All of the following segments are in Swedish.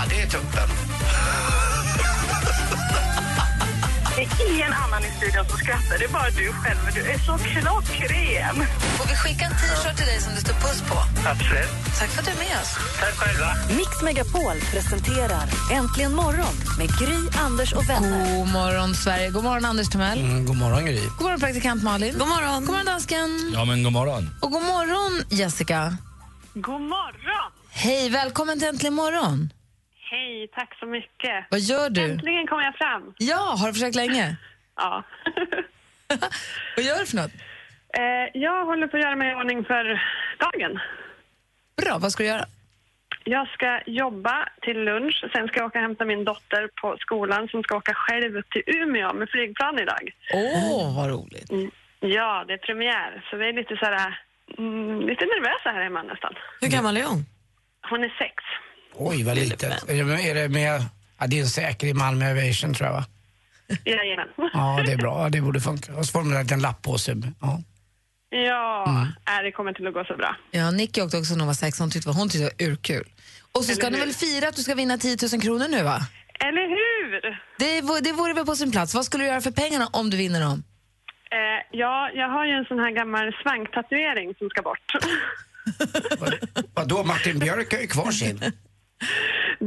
Ja, det är tuppen. Det är ingen annan i studion som skrattar, det är bara du själv. Du är så klockren. Får vi skicka en t-shirt till dig som det står puss på? Absolut. Tack för att du är med oss. Tack själva. Mix Megapol presenterar Äntligen morgon med Gry, Anders och vänner. God morgon, Sverige. God morgon, Anders Timell. Mm, god morgon, Gry. God morgon, praktikant Malin. God morgon. God morgon, dansken. Ja, men god morgon. Och god morgon, Jessica. God morgon! Hej, välkommen till Äntligen morgon. Hej, tack så mycket. Vad gör du? Äntligen kom jag fram. Ja, har du försökt länge? Ja. Vad gör du för något? Eh, jag håller på att göra mig i ordning för dagen. Bra, vad ska du göra? Jag ska jobba till lunch, sen ska jag åka och hämta min dotter på skolan som ska åka själv till Umeå med flygplan idag. Åh, vad roligt. Mm. Ja, det är premiär, så vi är lite så här, mm, lite nervösa här hemma nästan. Hur gammal är hon? Hon är sex. Oj, vad litet. Är det, är det med... Ja, det är en säker i Malmö Aviation, tror jag, va? Jajamän. Ja, det är bra. Det borde funka. Och så får de en liten lapp på sig. Ja. Ja, Mm. äh, det kommer till att gå så bra. Ja, Nicky åkte också när hon var sex. Hon tyckte, hon tyckte det var urkul. Och så ska ni väl fira att du ska vinna 10 000 kronor nu, va? Eller hur? Det, vore- det vore väl på sin plats. Vad skulle du göra för pengarna om du vinner dem? Eh, ja, jag har ju en sån här gammal svanktatuering som ska bort. Vadå, Martin Björk har ju kvar sin.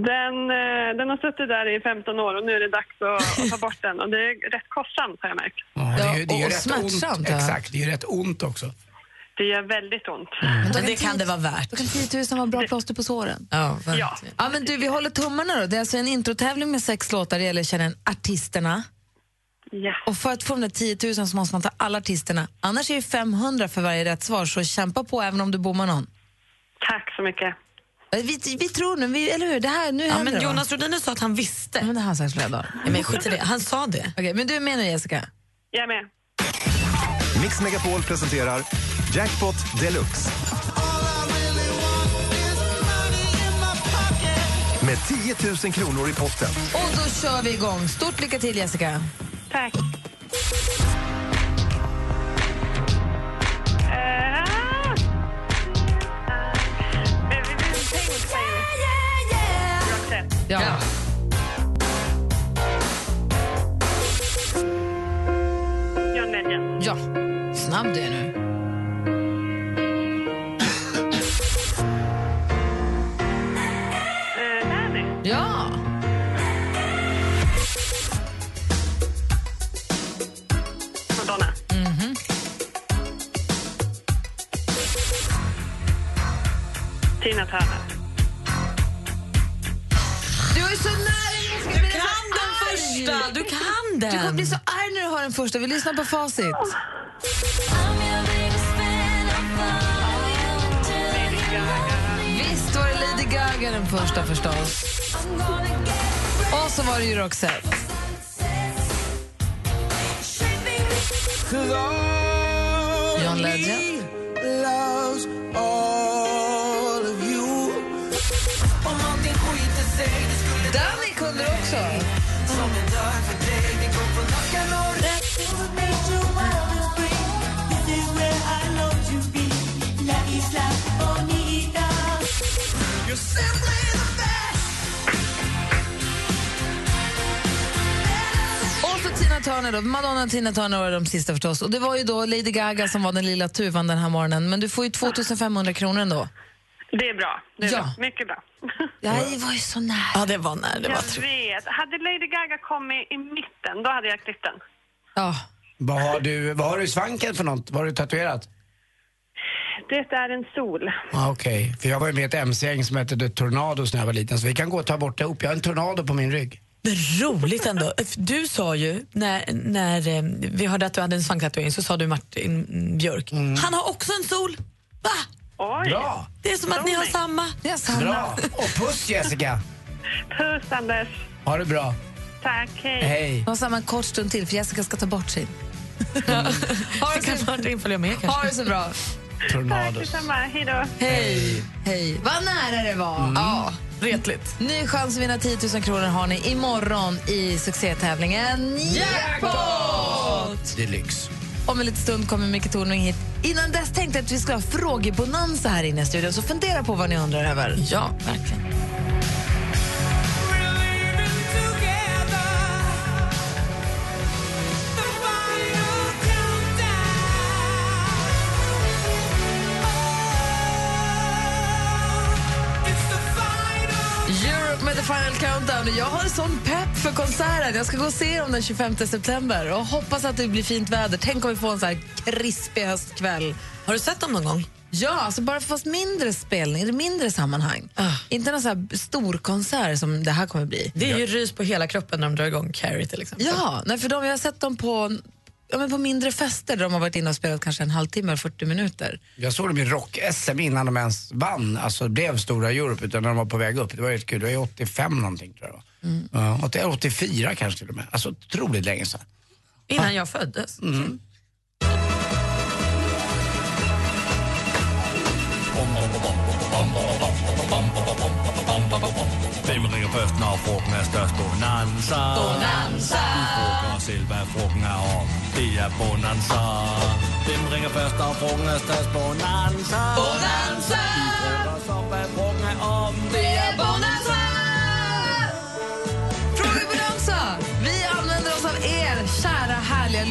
Den, eh, den har suttit där i 15 år och nu är det dags att, att ta bort den och det är rätt kostsamt har jag märkt. Ja, det är ju, det är ju och smärtsamt, ont. ja. Exakt, det är ju rätt ont också. Det gör väldigt ont. Men det kan det vara värt. Då kan 10 000 vara bra plåster på såren. Ja, Ja. ja, men du, vi håller tummarna då. Det är alltså en introtävling med sex låtar. Det gäller att känna artisterna. Ja. Och för att få de där 10 000 så måste man ta alla artisterna. Annars är det 500 för varje rätt svar, så kämpa på även om du bommar någon. Tack så mycket. Vi, vi tror nu, vi, eller hur? Det här, nu Ja, men det? Jonas Rhodiner sa att han visste. Ja, men det har han sagt flera dagar. Ja, men skit i det. Han sa det. Okej, men du är med nu, Jessica? Jag är med. Mix Megapol presenterar Jackpot Deluxe. Med 10 000 kronor i potten. Och då kör vi igång. Stort lycka till, Jessica. Tack. Ja. John Legend. ja. Snabb du är nu. Du kommer bli så arg när du hör den första. Vi lyssnar på facit. Visst var det Lady Gaga den första förstås. Och så var det ju Roxette. John Legend. Danny kunde också. Turner då. Madonna och Tina Turner var de sista förstås. Och det var ju då Lady Gaga som var den lilla tuvan den här morgonen. Men du får ju 2500 kronor ändå. Det är bra. Det är Ja. bra. Mycket bra. Jag var ju så nära. Ja, det var när det var Jag vet. Hade Lady Gaga kommit i mitten, då hade jag klippt den. Ja. Vad har du, vad har du i svanken för något? Vad har du tatuerat? Det är en sol. Ah, Okej, för jag var ju med i ett MC-gäng som hette The Tornados när jag var liten, så vi kan gå och ta bort det ihop. Jag har en tornado på min rygg. Men roligt ändå. Du sa ju, när, när eh, vi hörde att du hade en svanktatuering, så sa du Martin Björk. Han har också en sol! Va? Oj. Bra! Det är som att ni har samma. Ja, samma. Bra! Och puss Jessica! Puss, Anders. Ha det bra. Tack, hej. Hej! Har samma en kort stund till för Jessica ska ta bort sin. Ha det kan Martin följa med kanske. Ha det så bra. Tack Tornados. detsamma. Hej då. Hej. Hej. Vad nära det var. Ja. Retligt. Ny chans att vinna 10 000 kronor har ni imorgon i succétävlingen Jackpot! Deluxe. Om en liten stund kommer Micke Tornving hit. Innan dess tänkte jag att vi ska ha frågebonanza här inne i studion, så fundera på vad ni undrar över. Ja, verkligen. Med The Final Countdown. Jag har en sån pepp för konserten. Jag ska gå och se dem den 25 september och hoppas att det blir fint väder. Tänk om vi får en så här krispig höstkväll. Har du sett dem någon gång? Ja, alltså bara fast mindre spelning, mindre sammanhang. Ah. Inte någon så här stor konsert som det här kommer bli. Det är ju rys på hela kroppen när de drar igång Carrie till exempel. Ja, nej, för de, jag har sett dem på, ja, men på mindre fester där de har varit inne och spelat kanske en halvtimme eller 40 minuter. Jag såg dem i rock-SM innan de ens vann, alltså blev stora i Europe, utan när de var på väg upp. Det var ju kul, det var ju 85 någonting tror jag var. Ja, 80 84 kanske till och med. Alltså otroligt länge sedan. Innan jag föddes. Hvem ringer først, når frugten er størst? Bonanza. Bonanza. Du frugter selv, hvad frugten er om. Det er Bonanza. Hvem ringer frugten er størst? Bonanza. Bonanza. Så, hvad frugten er om. Det er Bonanza!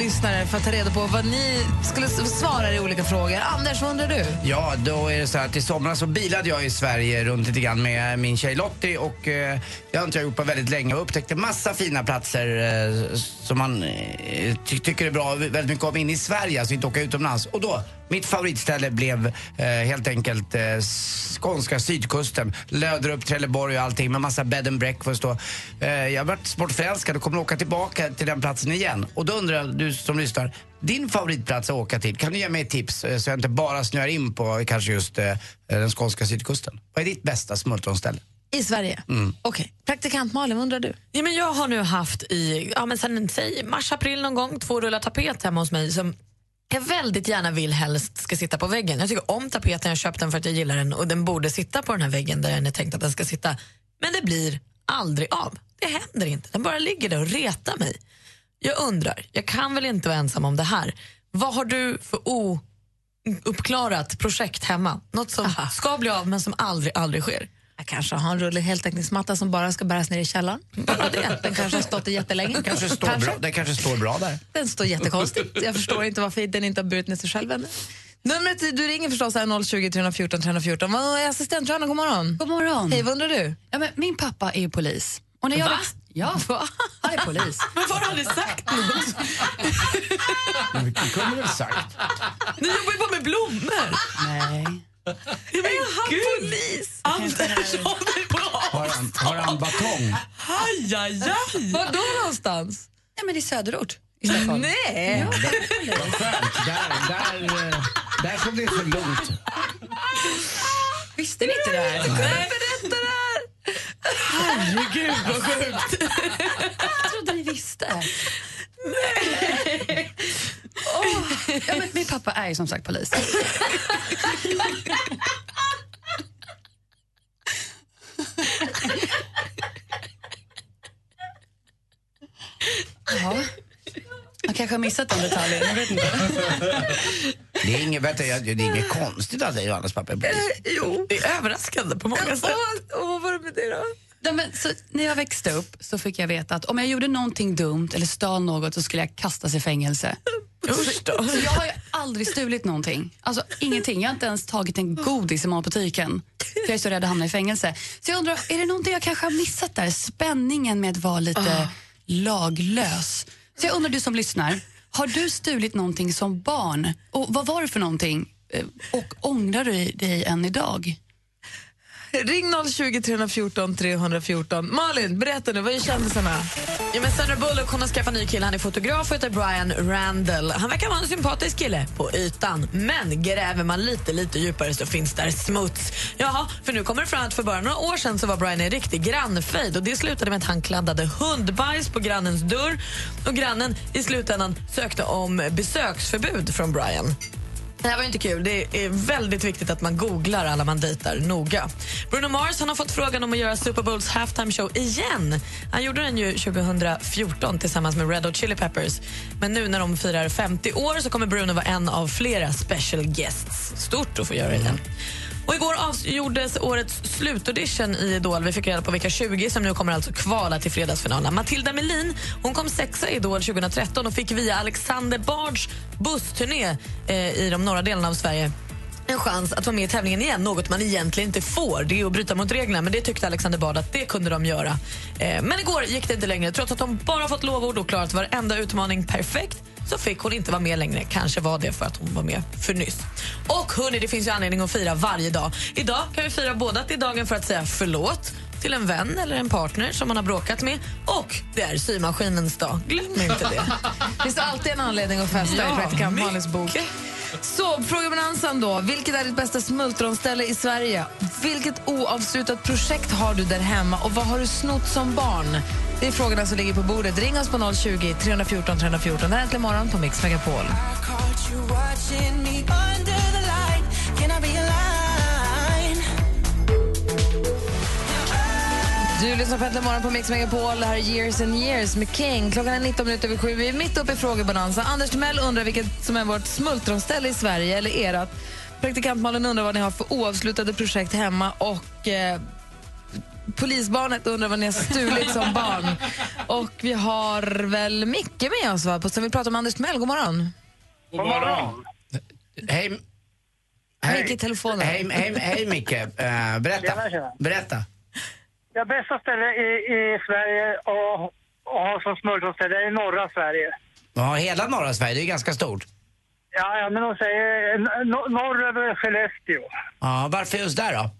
Lyssnare, för att ta reda på vad ni skulle svara i olika frågor. Anders, vad undrar du? Ja, då är det så här att i somras så bilade jag i Sverige runt lite grann med min tjej Lottie och eh, det har inte jag gjort på väldigt länge och upptäckte massa fina platser eh, som man eh, ty tycker är bra väldigt mycket om inne i Sverige, alltså inte åka utomlands. Och då, mitt favoritställe blev eh, helt enkelt eh, skånska sydkusten, Löderup, Trelleborg och allting med massa bed and breakfast och eh, jag har varit sportförälskad och kommer att åka tillbaka till den platsen igen. Och då undrar jag, du som lyssnar, din favoritplats att åka till, kan du ge mig ett tips eh, så jag inte bara snöar in på kanske just eh, den skånska sydkusten? Vad är ditt bästa smultronställe? I Sverige? Okej. Praktikant Malin, vad undrar du? Ja, men jag har nu haft i ja, men sen, säg mars, april någon gång två rullar tapet hemma hos mig som jag väldigt gärna vill helst ska sitta på väggen. Jag tycker om tapeten, jag köpte den för att jag gillar den och den borde sitta på den här väggen där den är tänkt att den ska sitta. Men det blir aldrig av. Det händer inte. Den bara ligger där och retar mig. Jag undrar, jag kan väl inte vara ensam om det här. Vad har du för ouppklarat projekt hemma? Något som ska bli av men som aldrig, aldrig sker. Jag kanske har en rulle heltäckningsmatta som bara ska bäras ner i källaren. Den kanske har stått där jättelänge. Kanske står Bra, det kanske står bra där. Den står jättekonstigt. Jag förstår inte varför den inte har burit ner sig själv ännu. Numret du ringer förstås är 020 314 314. Vad är assistent Johanna, god morgon. God morgon. Hej, vad undrar du? Ja, men min pappa är ju polis. Och när jag Va? växt- Ja, han är polis. Men vad har du aldrig sagt något? Men Det kunde du väl sagt? Ni jobbar ju bara med blommor. Nej. Är han polis? Anders håller på Har han, har han batong? Aj, aj, aj. Var då någonstans? Nej, men i söderort i Stockholm. Nej! Vad skönt. Där, där, eh, där såg det så lugnt. Visste ni inte det här? Nej, berätta det här! Herregud, vad sjukt. Jag trodde ni visste. Åh, ja, men min pappa är ju som sagt polis. Ja. Jag kanske har missat den detaljen. Jag vet inte. Det är inget, vänta, jag- det är inget konstigt att Johannes pappa är polis. Jo, det är överraskande på många sätt. Och vad var det med det då? Nej, men, så, när jag växte upp så fick jag veta att om jag gjorde någonting dumt eller stal något så skulle jag kastas i fängelse. Usch då. Så jag har ju aldrig stulit någonting. Alltså ingenting. Jag har inte ens tagit en godis i matbutiken. För jag är så rädd att hamna i fängelse. Så jag undrar, är det någonting jag kanske har missat där? Spänningen med att vara lite laglös. Så jag undrar du som lyssnar, har du stulit någonting som barn? Och vad var det för någonting? Eh, Och ångrar du dig än idag? Ring 020 314 314. Malin, berätta nu, vad är kändisarna? Ja, men Sandra Bullock hon har skaffat ny kille. Han är fotograf och heter Brian Randall. Han verkar vara en sympatisk kille på ytan. Men gräver man lite, lite djupare så finns där smuts. Jaha, för nu kommer det fram att för bara några år sedan så var Brian en riktig grannfejd. Och det slutade med att han kladdade hundbajs på grannens dörr. Och grannen i slutändan sökte om besöksförbud från Brian. Det här var ju inte kul. Det är väldigt viktigt att man googlar alla man dejtar noga. Bruno Mars han har fått frågan om att göra Super Bowls halftime show igen. Han gjorde den ju 2014 tillsammans med Red Hot Chili Peppers. Men nu när de firar 50 år så kommer Bruno vara en av flera special guests. Stort att få göra det igen. Och igår avgjordes årets slutaudition i Idol. Vi fick reda på vilka 20 som nu kommer alltså kvala till fredagsfinalen. Matilda Melin hon kom sexa i Idol 2013 och fick via Alexander Bards bussturné eh, i de norra delarna av Sverige en chans att vara med i tävlingen igen, något man egentligen inte får. Det är att bryta mot reglerna, men det tyckte Alexander Bard att det kunde de göra. Eh, men igår gick det inte längre. Trots att de bara fått lovord och klarat varenda utmaning perfekt så fick hon inte vara med längre. Kanske var det för att hon var med för nyss. Och hörni, det finns ju anledning att fira varje dag. Idag kan vi fira både att det är dagen för att säga förlåt till en vän eller en partner som man har bråkat med och det är symaskinens dag. Glöm inte det. Det finns alltid en anledning att festa Ja, i praktikant. Malins bok. Så, balansen, då. Vilket är ditt bästa smultronställe i Sverige? Vilket oavslutat projekt har du där hemma och vad har du snott som barn? Det är frågorna som ligger på bordet. Ring oss på 020 314 314. Det här är Äntligen morgon på Mix Megapol. Du lyssnar på Äntligen morgon på Mix Megapol. Det här är Years and years med King. Klockan är 19 minuter över sju. Vi är mitt uppe i frågebonanza. Anders Timell undrar vilket som är vårt smultronställe i Sverige, eller erat. Praktikantmalen undrar vad ni har för oavslutade projekt hemma och eh, Polisbarnet undrar vad ni har stulit som barn. Och vi har väl Micke med oss va? På- som vill prata om Anders Timell. God morgon. God morgon. Hej. Hej. Micke i telefonen. Hej, hej, hej Micke. Eh, berätta. Tjena, tjena. berätta. Det bästa stället i, i Sverige att att ha som smultronställe är i norra Sverige. Ja, hela norra Sverige, det är ganska stort. Ja, ja men de säger no, norr över Skellefteå. Ja, varför just där då?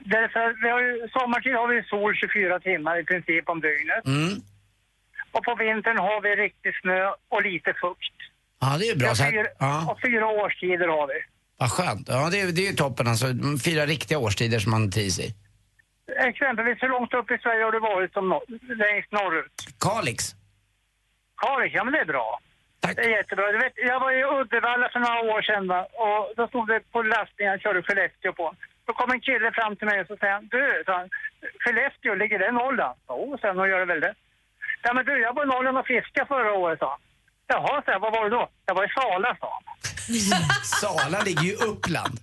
Därför, vi har ju, sommartid har vi sol 24 timmar i princip om dygnet. Mm. Och på vintern har vi riktig snö och lite fukt. Ja, det är ju bra. Så Ja, fyra, ja, Och fyra årstider har vi. vad skönt. Ja, det, är- det är ju toppen alltså. Fyra riktiga årstider som man trivs i. Exempelvis, hur långt upp i Sverige har du varit som nor- längst norrut? Kalix. Kalix, ja men det är bra. Det är jättebra. Du vet, jag var i Uddevalla för några år sedan va? och då stod det på lastningen, jag körde Skellefteå på. Då kom en kille fram till mig och så säger han, du, han, Skellefteå, ligger det i Norrland? Jo, sen och gör det väl det. Ja men du, jag var i Norrland och fiskade förra året, sa han. Jaha, sa jag, vad var du då? Jag var i Sala, sa han. Sala ligger ju i Uppland.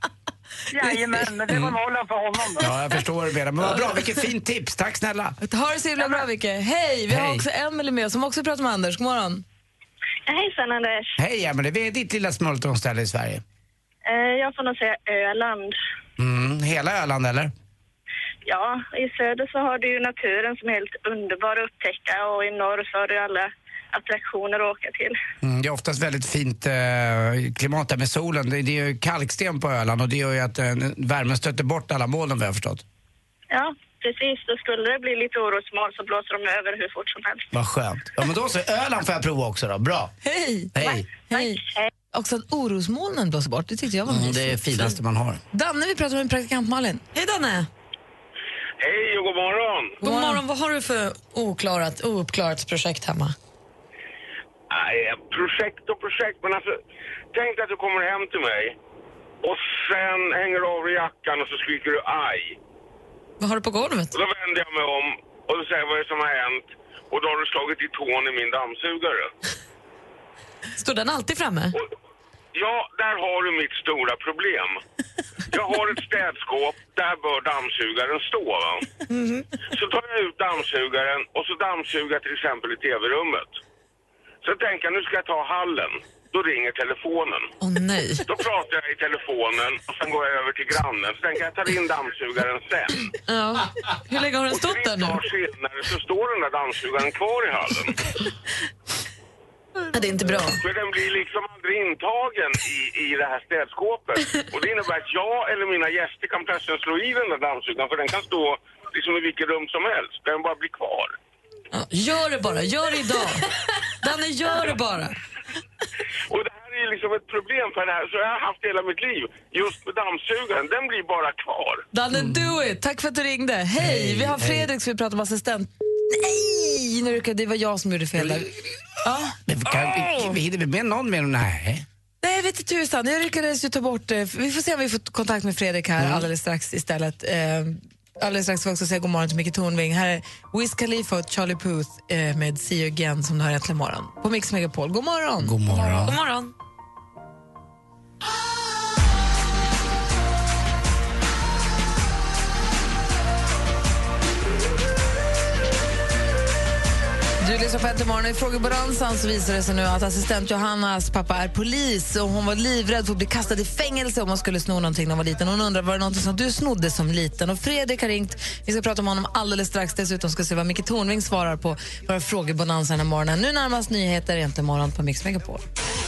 Jajamän, men det var Norrland för honom då. Ja, jag förstår menar. Men vad bra, vilket fint tips. Tack snälla. Ha det så himla bra, Micke. Hej! Vi har Hej. också Emelie med som också pratar med Anders. God morgon. Hejsan Anders. Hej Emelie, vad är ditt lilla smultronställe i Sverige? Eh, jag får nog säga Öland. Mm, hela Öland eller? Ja, i söder så har du ju naturen som är helt underbar att upptäcka och i norr så har du alla attraktioner att åka till. Mm, det är oftast väldigt fint eh, klimat där med solen. Det, det är ju kalksten på Öland och det gör ju att eh, värmen stöter bort alla molnen vad jag förstått. Ja, precis. Då skulle det bli lite orosmoln så blåser de över hur fort som helst. Vad skönt. Ja men då så, Öland får jag prova också då. Bra. Hej! Hej. Hej. Också att orosmolnen blåser bort, det tyckte jag var Mm, det är det finaste man har. Danne, vi pratar med praktikant Malin. Hej Danne! Hej och god morgon! God morgon. Vad har du för oklarat, ouppklarat projekt hemma? Nej, projekt och projekt, men alltså tänk dig att du kommer hem till mig och sen hänger du av dig jackan och så skriker du aj. Vad har du på golvet? Och då vänder jag mig om och så säger jag vad är det som har hänt och då har du slagit i tån i min dammsugare. Står den alltid framme? Ja, där har du mitt stora problem. Jag har ett städskåp, där bör dammsugaren stå. Va? Så tar jag ut dammsugaren och så dammsugar till exempel i tv-rummet. Så tänker jag, nu ska jag ta hallen. Då ringer telefonen. Åh nej. Då pratar jag i telefonen och sen går jag över till grannen. Så tänker jag, jag tar in dammsugaren sen. Ja. Hur länge har den stått där nu? Och tre dagar senare så står den där dammsugaren kvar i hallen. Ja, det är inte bra. För den blir liksom aldrig intagen i, i det här städskåpet. Och det innebär att jag eller mina gäster kan plötsligt slå i den där dammsugaren för den kan stå liksom i vilket rum som helst. Den bara blir kvar. Gör det bara, gör det idag. Danne, gör det bara. Och det här är ju liksom ett problem för det här. Så jag har haft hela mitt liv. Just med dammsugaren, den blir bara kvar. Danne, do it! Tack för att du ringde. Hej! vi har Fredrik som vi pratar om assistent. Nej! Nu råkade- det var jag som gjorde fel där. Ja. Men kan, vi, vi hinner vi med någon mer? Nej. Nej, jag vet inte tusan. Jag lyckades ju ta bort... eh, Vi får se om vi får kontakt med Fredrik här alldeles strax istället. Alldeles strax får vi också säga god morgon till Micke Tornving. Här är Wiz Khalifa och Charlie Puth eh, med See you again som du hör äntligen morgon. På Mix Megapol. God morgon! God morgon. God morgon. Du lyssnar på Äntligen morgon. I frågebalansen så visar det sig nu att assistent Johannas pappa är polis och hon var livrädd för att bli kastad i fängelse om hon skulle sno någonting när hon var liten. Hon undrar var det någonting som du snodde som liten. Och Fredrik har ringt. Vi ska prata om honom alldeles strax. Dessutom ska vi se vad Micke Tornving svarar på våra frågebonanza den här morgonen. Nu närmast nyheter Äntligen morgon på Mix Megapol.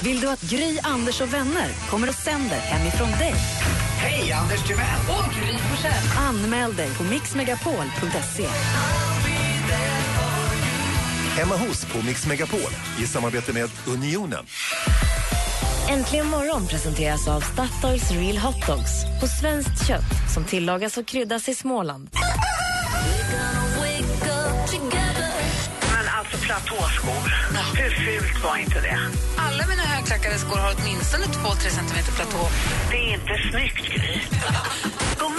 Vill du att Gry, Anders och vänner kommer och sänder hemifrån dig? Hej, Anders Timell! Och Gry Forssell. Anmäl dig på mixmegapol.se. Hemma hos på Mix Megapol i samarbete med Unionen. Äntligen morgon presenteras av Statoils Real Hot Dogs på svenskt kött som tillagas och kryddas i Småland. Men alltså platåskor, hur fult var inte det? Alla mina högklackade skor har åtminstone 2-3 centimeter platå. Det är inte snyggt, Gry.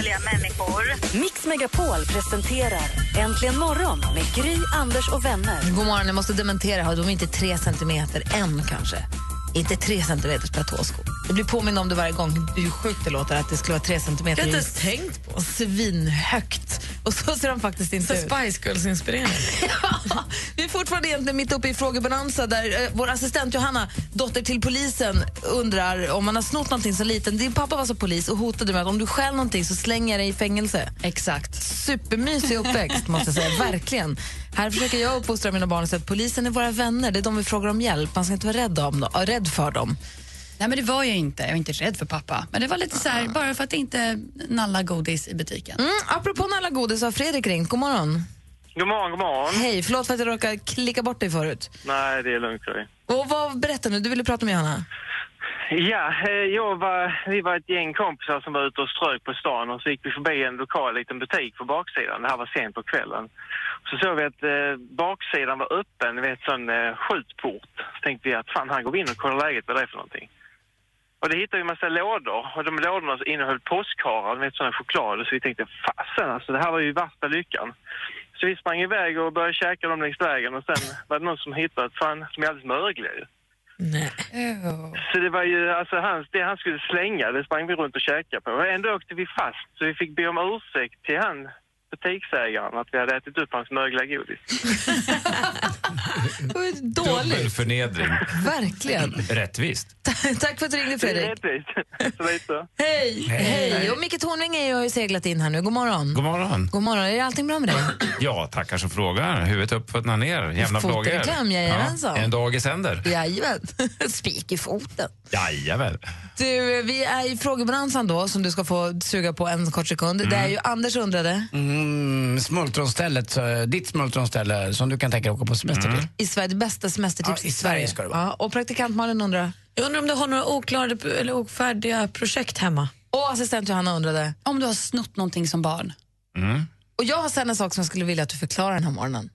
härliga människor. Mix Megapol presenterar Äntligen morgon med Gry, Anders och vänner. God morgon, jag måste dementera. De är inte 3 centimeter än kanske. Inte 3 centimeters platåskor. Jag blir påmind om det varje gång hur sjukt det låter att det skulle vara 3 centimeter. Jag har inte ens tänkt på. Svinhögt. Och så ser de faktiskt inte Så ut. Spice Girls-inspirerad. Ja, vi är fortfarande egentligen mitt uppe i frågebonanza där eh, vår assistent Johanna, dotter till polisen, undrar om man har snott någonting så liten. Din pappa var så polis och hotade med att om du stjäl någonting så slänger jag dig i fängelse. Exakt. Supermysig uppväxt måste jag säga, verkligen. Här försöker jag uppfostra mina barn och säga att polisen är våra vänner, det är de vi frågar om hjälp. Man ska inte vara rädd, om dem, rädd för dem. Nej, men det var jag inte. Jag var inte rädd för pappa. Men det var lite så här, bara för att inte nalla godis i butiken. Mm, apropå alla godis har Fredrik ringt. God morgon. God morgon, god morgon. Hej, förlåt för att jag råkade klicka bort dig förut. Nej, det är lugnt. Sorry. Och vad, berätta nu, du ville prata med Johanna. Ja, eh, jag var, vi var ett gäng kompisar som var ute och strök på stan och så gick vi förbi en lokal liten butik på baksidan. Det här var sent på kvällen. Så såg vi att eh, baksidan var öppen, ni vet sån eh, skjutport. Så tänkte vi att fan, här går vi in och kollar läget vad det är för någonting. Och det hittade vi en massa lådor och de lådorna innehöll påskharar, vet sådana choklad. Så vi tänkte fasen alltså, det här var ju värsta lyckan. Så vi sprang iväg och började käka dem längs vägen och sen var det någon som hittade ett fan som är alldeles mögliga ju. Nej. Så det var ju, alltså hans, det han skulle slänga, det sprang vi runt och käkade på. Och ändå åkte vi fast, så vi fick be om ursäkt till han butiksägaren att vi hade ätit upp hans mögliga godis. Dåligt. Dubbelförnedring. Verkligen. Rättvist. Tack för att du ringde, Det är Fredrik. rättvist. Så lite. Hej! Hej. Hej! Och Micke Tornving är ju- har ju seglat in här nu. God morgon. God morgon. God morgon. Är allting bra med dig? Ja, tackar som frågar. Huvudet upp, fötterna ner. Jämna Foten i plågor. kläm, jajamensan. En dag i sänder. Jajamän. Spik i foten. Jajamän. Du, vi är i frågebonanzan då, som du ska få suga på en kort sekund. Det är ju Anders undrade Mm, smultronstället, så, ditt smultronställe som du kan tänka dig åka på semester till. i Sverige, det bästa semestertips Ja, i Sverige ska det vara. Ja, och praktikant Malin undrar. Jag undrar om du har några oklara eller ofärdiga projekt hemma? Och assistent Johanna undrade. Om du har snott någonting som barn. Mm. Och jag har sen en sak som jag skulle vilja att du förklarar den här morgonen.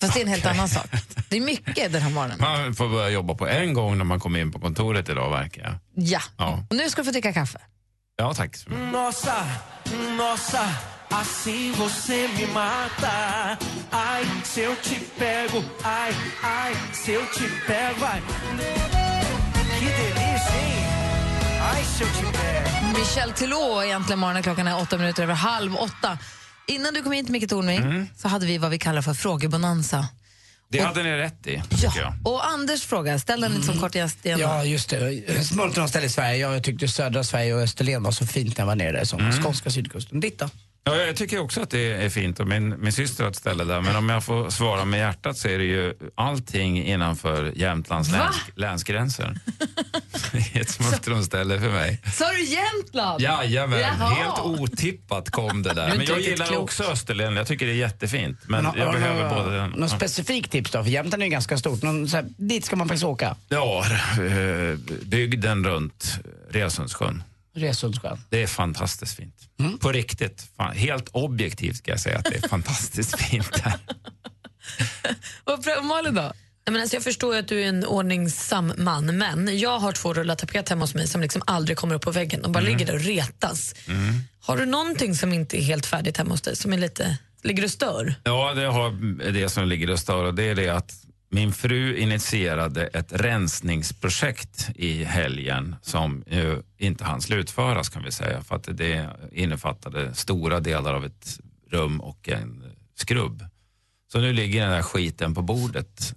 Fast det är en helt annan sak. Det är mycket den här morgonen. Man får börja jobba på en gång när man kommer in på kontoret idag, verkar jag. Ja. Ja, Och nu ska du få dricka kaffe. ja tack. Nossa, nossa, assim você me mata. Ai, se eu te pego, ai, ai, se eu te pego, ai. Que delícia, hein? Ai, se eu te pego. Michel Telå egentligen morgonen. Klockan är åtta minuter över halv åtta. Innan du kom hit, Micke Tornving, så hade vi vad vi kallar för frågebonanza. Det hade ni rätt i, jag. Och Anders fråga, ställ den lite som kort igen. Ja, just det. Smultronställe i Sverige. Jag tyckte södra Sverige och Österlen var så fint när jag var nere där som Mm. skånska sydkusten. Ditt då? Ja, jag tycker också att det är fint och min, min syster har ett ställe där. Men om jag får svara med hjärtat så är det ju allting innanför Jämtlands läns, länsgränser. det är ett smultronställe för mig. Sa du Jämtland? Jajamän, Jaha. helt otippat kom det där. Men jag gillar klok. också Österlen. Jag tycker det är jättefint. Men har- jag behöver några- både den... Någon specifik tips då? För Jämtland är ju ganska stort. Någon, så här, dit ska man faktiskt åka. Ja, eh, bygden runt Resundssjön. Resundssjön. Det är fantastiskt fint. Mm. På riktigt. Fan, helt objektivt ska jag säga att det är fantastiskt fint där. Och Malin då? Nej, men alltså jag förstår ju att du är en ordningsam man, men jag har två rullar tapet hemma hos mig som liksom aldrig kommer upp på väggen. De bara Mm. ligger där och retas. Har du någonting som inte är helt färdigt hemma hos dig, som är lite, ligger och stör? Ja, det har det som ligger och stör och det är det att min fru initierade ett rensningsprojekt i helgen som ju inte hann slutföras kan vi säga för att det innefattade stora delar av ett rum och en skrubb. Så nu ligger den där skiten på bordet.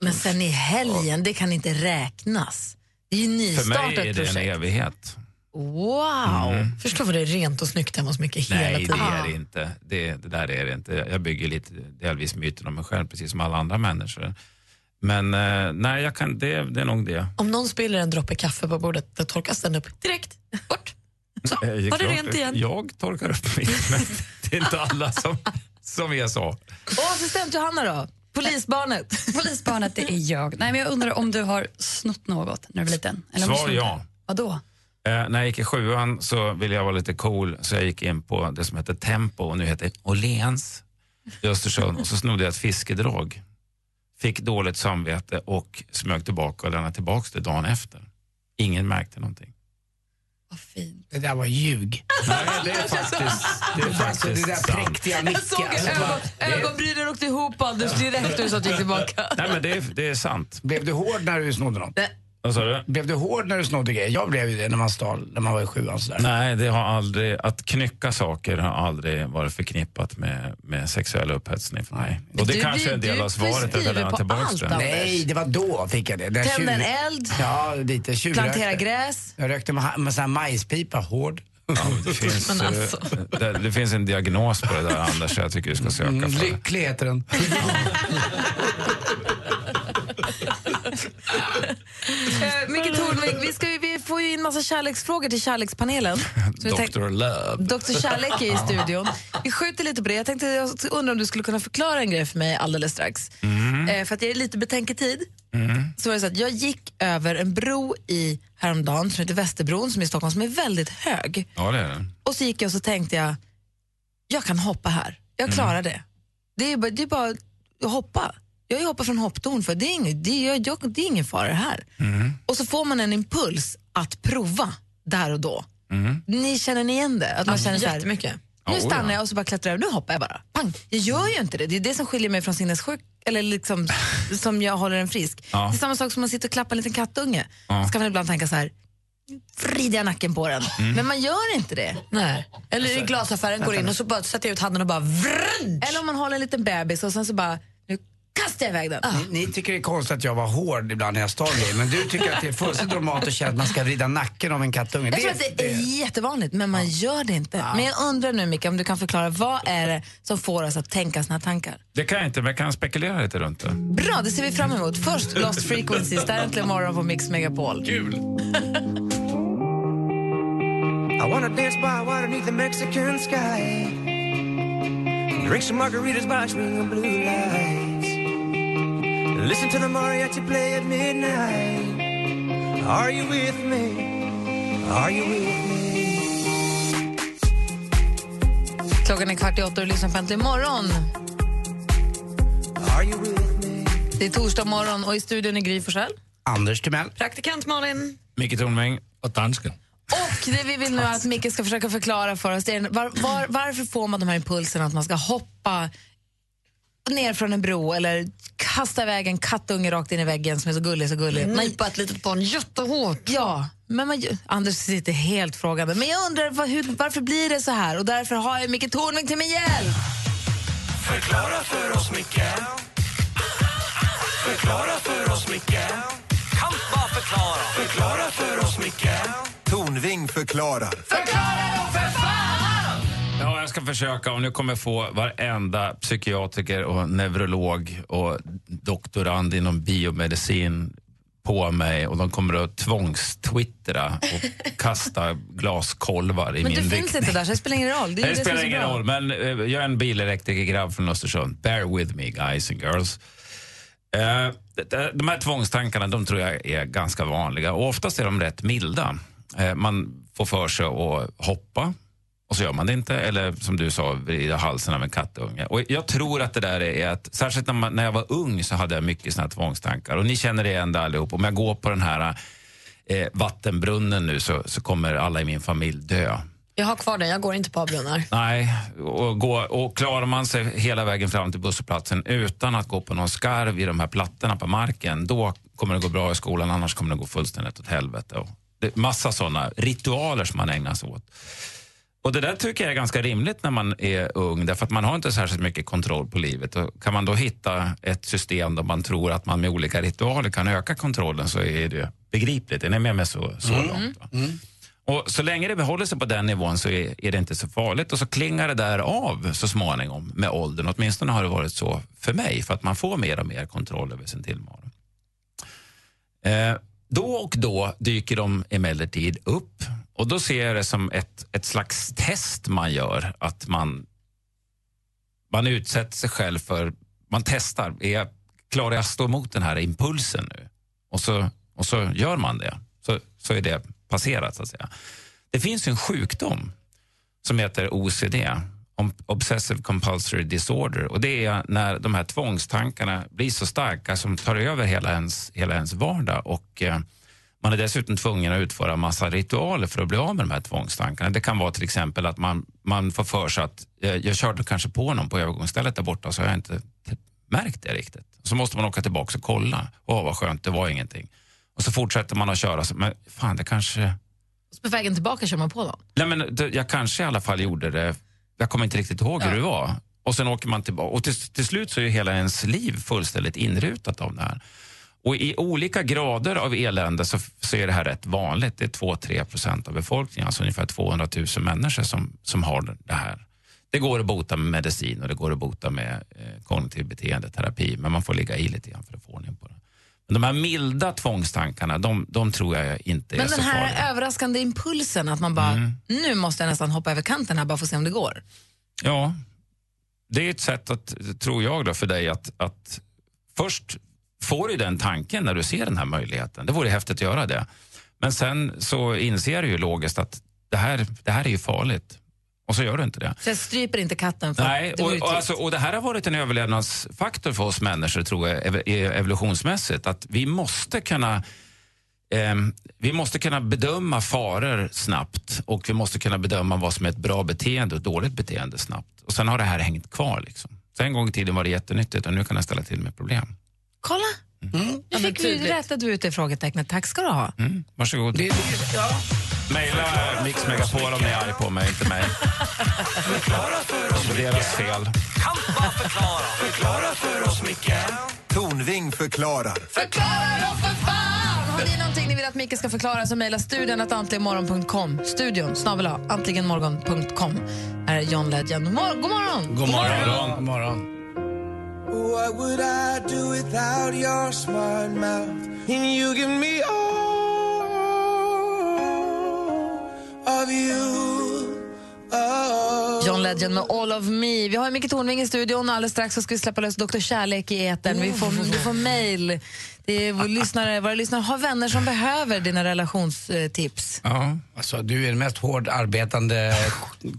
Men sen i helgen, det kan inte räknas. Det är ju För nystartat mig är det en projekt. evighet. Wow! Mm. Förstår vad det är rent och snyggt hemma hos Micke hela Nej, det tiden. är det inte. Det, det där är det inte. Jag bygger lite delvis myten om mig själv, precis som alla andra människor. Men eh, nej, jag kan, det, det är nog det. Om någon spiller en droppe kaffe på bordet, då torkas den upp direkt. Bort. Så, var det klart, rent igen. Jag torkar upp mitt, men det är inte alla som, som är så. Och assistent Johanna då? Polisbarnet? Polisbarnet, det är jag. Nej, men jag undrar om du har snott något när du var liten? Eller Svar ja. Vadå? Eh, när jag gick i sjuan så ville jag vara lite cool så jag gick in på det som heter Tempo och nu heter Åhléns i Östersund och så snodde jag ett fiskedrag. Fick dåligt samvete och smög tillbaka och lämnade tillbaka det dagen efter. Ingen märkte någonting. Det där var ljug. Nej, det är faktiskt, det är faktiskt det där sant. präktiga Jag såg. Alltså, ögon, ögonbrynen åkte ihop Anders direkt och så gick tillbaka. Nej, men det är, det är sant. Blev du hård när du snodde något? Vad sa du? Blev du hård när du snodde grejer? Jag blev ju det när man stal, när man var i sjuan sådär. Nej, det har aldrig, att knycka saker har aldrig varit förknippat med, med sexuell upphetsning för mig. Och det Du kanske är en del av svaret att jag lämnar tillbaka. Anders. Nej, det var då fick jag det. När Tända en eld. Ja, lite. Plantera gräs. Jag rökte med, med sån här majspipa, hård. Ja, det, finns, alltså. det, det finns en diagnos på det där Anders, så jag tycker du ska söka Mm, lycklig heter den. Eh, Micke Tornving, vi, ska, vi får ju in massa kärleksfrågor till kärlekspanelen. Dr. Love. Dr Kärlek är i studion. Vi skjuter lite på det. Jag tänkte jag undrar om du skulle kunna förklara en grej för mig alldeles strax. Mm. Eh, för att jag är lite betänketid. Så var det så att jag gick över en bro i häromdagen som heter Västerbron som är i Stockholm som är väldigt hög. Ja, det är det. Och så gick jag och så tänkte jag, jag kan hoppa här. Jag klarar det. Det är bara, det är bara att hoppa. Jag hoppat från hopptorn för det är, ingen, det, är, jag, det är ingen fara här. Och så får man en impuls att prova där och då. Ni känner ni igen det? Att man Ja, känner så här, jättemycket. Nu stannar jag och så bara klättrar jag över. Nu hoppar jag bara. Pang. Jag gör ju inte det. Det är det som skiljer mig från sinnessjuk eller liksom som jag håller en frisk. Ja. Det är samma sak som man sitter och klappar en liten kattunge. Ja. Ska man ibland tänka så här, vrider jag nacken på den. Mm. Men man gör inte det. Nej. Eller i glasaffären går in och så bara sätter jag ut handen och bara vrrrn. Eller om man håller en liten bebis och sen så bara, kastar jag iväg den. Ni, ni tycker det är konstigt att jag var hård ibland när jag stal grejer, men du tycker att det är fullständigt normalt att känna att man ska vrida nacken av en kattunge. Jag tror att det är jättevanligt, men man gör det inte. Men jag undrar nu, Micke, om du kan förklara, vad är det som får oss att tänka såna här tankar? Det kan jag inte, men jag kan spekulera lite runt det. Bra, det ser vi fram emot. Först Lost Frequencies, där äntligen morgon på Mix Megapol. Kul! I wanna dance by water beneath the Mexican sky. Drink some margaritas by swinging blue lights. Listen to the mariachi play at midnight. Are you with me? Are you with me? Klockan är kvart i åtta och du lyssnar på Äntligen morgon. Are you with me? Det är torsdag morgon och i studion är Gry Forssell. Anders Timell. Praktikant Malin. Micke Tornving. Och dansken. Och det vi vill nu att Micke ska försöka förklara för oss det är var, var, varför får man de här impulserna att man ska hoppa ner från en bro eller kasta iväg en kattunge rakt in i väggen som är så gullig, så gullig. Man, Nypa ett litet barn jättehårt. ja, men man, Anders sitter helt frågande. Men jag undrar var, hur, varför blir det så här? Och därför har jag Micke Tornving till min hjälp. Förklara för oss, Micke. Förklara för oss, Micke. Kan bara förklara. Förklara för oss, Micke. Tornving förklarar. Ja, jag ska försöka och nu kommer jag få varenda psykiatriker och neurolog och doktorand inom biomedicin på mig och de kommer att tvångstwittra och kasta glaskolvar i Men min du finns riktning. inte där så det spelar ingen roll. Det, Det det spelar ingen bra. roll, men eh, jag är en bilelektrikergrabb från Östersund. Bear with me guys and girls. Eh, de- de här tvångstankarna de tror jag är ganska vanliga och oftast är de rätt milda. Eh, man får för sig att hoppa och så gör man det inte. Eller som du sa, vrida halsen av en kattunge. Och jag tror att det där är att, särskilt när, man, när jag var ung så hade jag mycket såna här tvångstankar. Och ni känner igen det allihop. Om jag går på den här eh, vattenbrunnen nu så, så kommer alla i min familj dö. Jag har kvar den, jag går inte på brunnar. Nej, och, gå, och klarar man sig hela vägen fram till busshållplatsen utan att gå på någon skarv i de här plattorna på marken, då kommer det gå bra i skolan, annars kommer det gå fullständigt åt helvete. Och det massa sådana ritualer som man ägnar sig åt. Och Det där tycker jag är ganska rimligt när man är ung, därför att man har inte särskilt mycket kontroll på livet. Och kan man då hitta ett system där man tror att man med olika ritualer kan öka kontrollen så är det begripligt. Är ni med mig så, så långt? va? Och så länge det behåller sig på den nivån så är, är det inte så farligt och så klingar det där av så småningom med åldern. Åtminstone har det varit så för mig för att man får mer och mer kontroll över sin tillvaro. Eh, då och då dyker de emellertid upp och då ser jag det som ett, ett slags test man gör. Att man, man utsätter sig själv för, man testar, är jag, klarar jag att stå emot den här impulsen nu? Och så, och så gör man det. Så, så är det passerat så att säga. Det finns en sjukdom som heter OCD, Obsessive Compulsory Disorder. Och Det är när de här tvångstankarna blir så starka som tar över hela ens, hela ens vardag. Och, eh, man är dessutom tvungen att utföra massa ritualer för att bli av med de här tvångstankarna. Det kan vara till exempel att man, man får för sig att eh, jag körde kanske på någon på övergångsstället där borta så har jag inte märkt det riktigt. Så måste man åka tillbaka och kolla. Åh, vad skönt, det var ingenting. Och så fortsätter man att köra. Så, men fan, det kanske... Så på vägen tillbaka kör man på någon. Nej, men jag kanske i alla fall gjorde det. Jag kommer inte riktigt ihåg hur det var. Och sen åker man tillbaka. Och till, till slut så är hela ens liv fullständigt inrutat av det här. Och i olika grader av elände så, så är det här rätt vanligt. Det är 2-3 procent av befolkningen, alltså ungefär 200 000 människor som, som har det här. Det går att bota med medicin och det går att bota med eh, kognitiv beteendeterapi, men man får ligga i lite grann för att få ordning på det. Men de här milda tvångstankarna, de, de tror jag inte Men är den så här farliga. överraskande impulsen att man bara, Mm. nu måste jag nästan hoppa över kanten här bara för att se om det går. Ja, det är ett sätt, att, tror jag, då, för dig att, att först får du den tanken när du ser den här möjligheten. Det vore häftigt att göra det. Men sen så inser du ju logiskt att det här, det här är ju farligt. Och så gör du inte det. Så jag stryper inte katten för Nej, och, och, alltså, och det här har varit en överlevnadsfaktor för oss människor, tror jag, ev- evolutionsmässigt. Att vi måste kunna ehm, vi måste kunna bedöma faror snabbt och vi måste kunna bedöma vad som är ett bra beteende och ett dåligt beteende snabbt. Och sen har det här hängt kvar. Liksom. Så en gång i tiden var det jättenyttigt och nu kan det ställa till med problem. Kolla! Mm. Nu fick vi rättat ut det frågetecknet. Tack ska du ha. Mm, varsågod. Det, ja. Mejla Mix Megapol om ni är arg på mig, inte mig. Det är deras fel. Kan bara förklara, förklara för oss Micke Tornving förklarar. Förklara då för fan! Har ni någonting ni vill att Micke ska förklara så mejla studion att antligenmorgon.com. Studion snabel a antligenmorgon.com. Här är John Legend. Mor- God morgon! God morgon. God morgon. What would I do without your smart mouth? And you give me all of you. Oh. John Legend med All of me. Vi har Micke Tornving i studion. Alldeles strax så ska vi släppa lös Dr. Kärlek i etern. Vi får, du får mejl. Det är vår lyssnare, våra lyssnare har vänner som behöver dina relationstips. Ja, alltså, du är den mest hård arbetande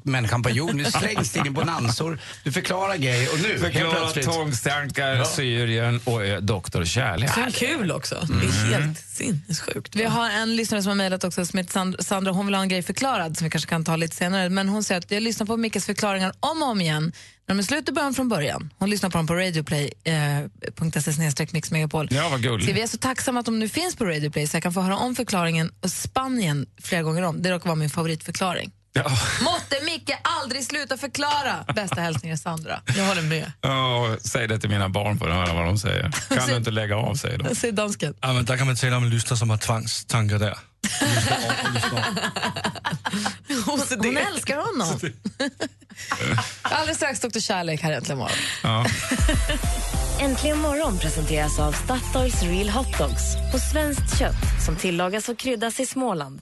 människan på jorden. Du slängs in i bonansor, du förklarar grejer och nu Förklara plötsligt... tvångstankar, Ja. Syrien och eh, Doktor Kärlek. Sen kul också. Det är helt sinnessjukt. Vi har en lyssnare som har mejlat också som heter Sand- Sandra. Hon vill ha en grej förklarad som vi kanske kan ta lite senare. Men hon säger att jag lyssnar på Mickes förklaringar om och om igen. När de är slut i början från början. Hon lyssnar på dem på radioplay.se snedstreck Mix Megapol. Ja, vad gulligt. Så vi är så tacksamma att de nu finns på Radioplay så jag kan få höra om förklaringen och Spanien flera gånger om. Det råkar vara min favoritförklaring. Ja. Måtte Micke aldrig sluta förklara! Bästa hälsningar Sandra. Jag håller med. Ja, säg det till mina barn för att höra vad de säger. Kan du inte lägga av, säger de. Säg dansken. Ja, men där kan man tala om lyssnare som har tvångstankar där. Hon älskar honom. Alldeles strax Dr. Kärlek här äntligen morgon. Ja. Äntligen morgon presenteras av Statoils Real Hot Dogs på svenskt kött som tillagas och kryddas i Småland.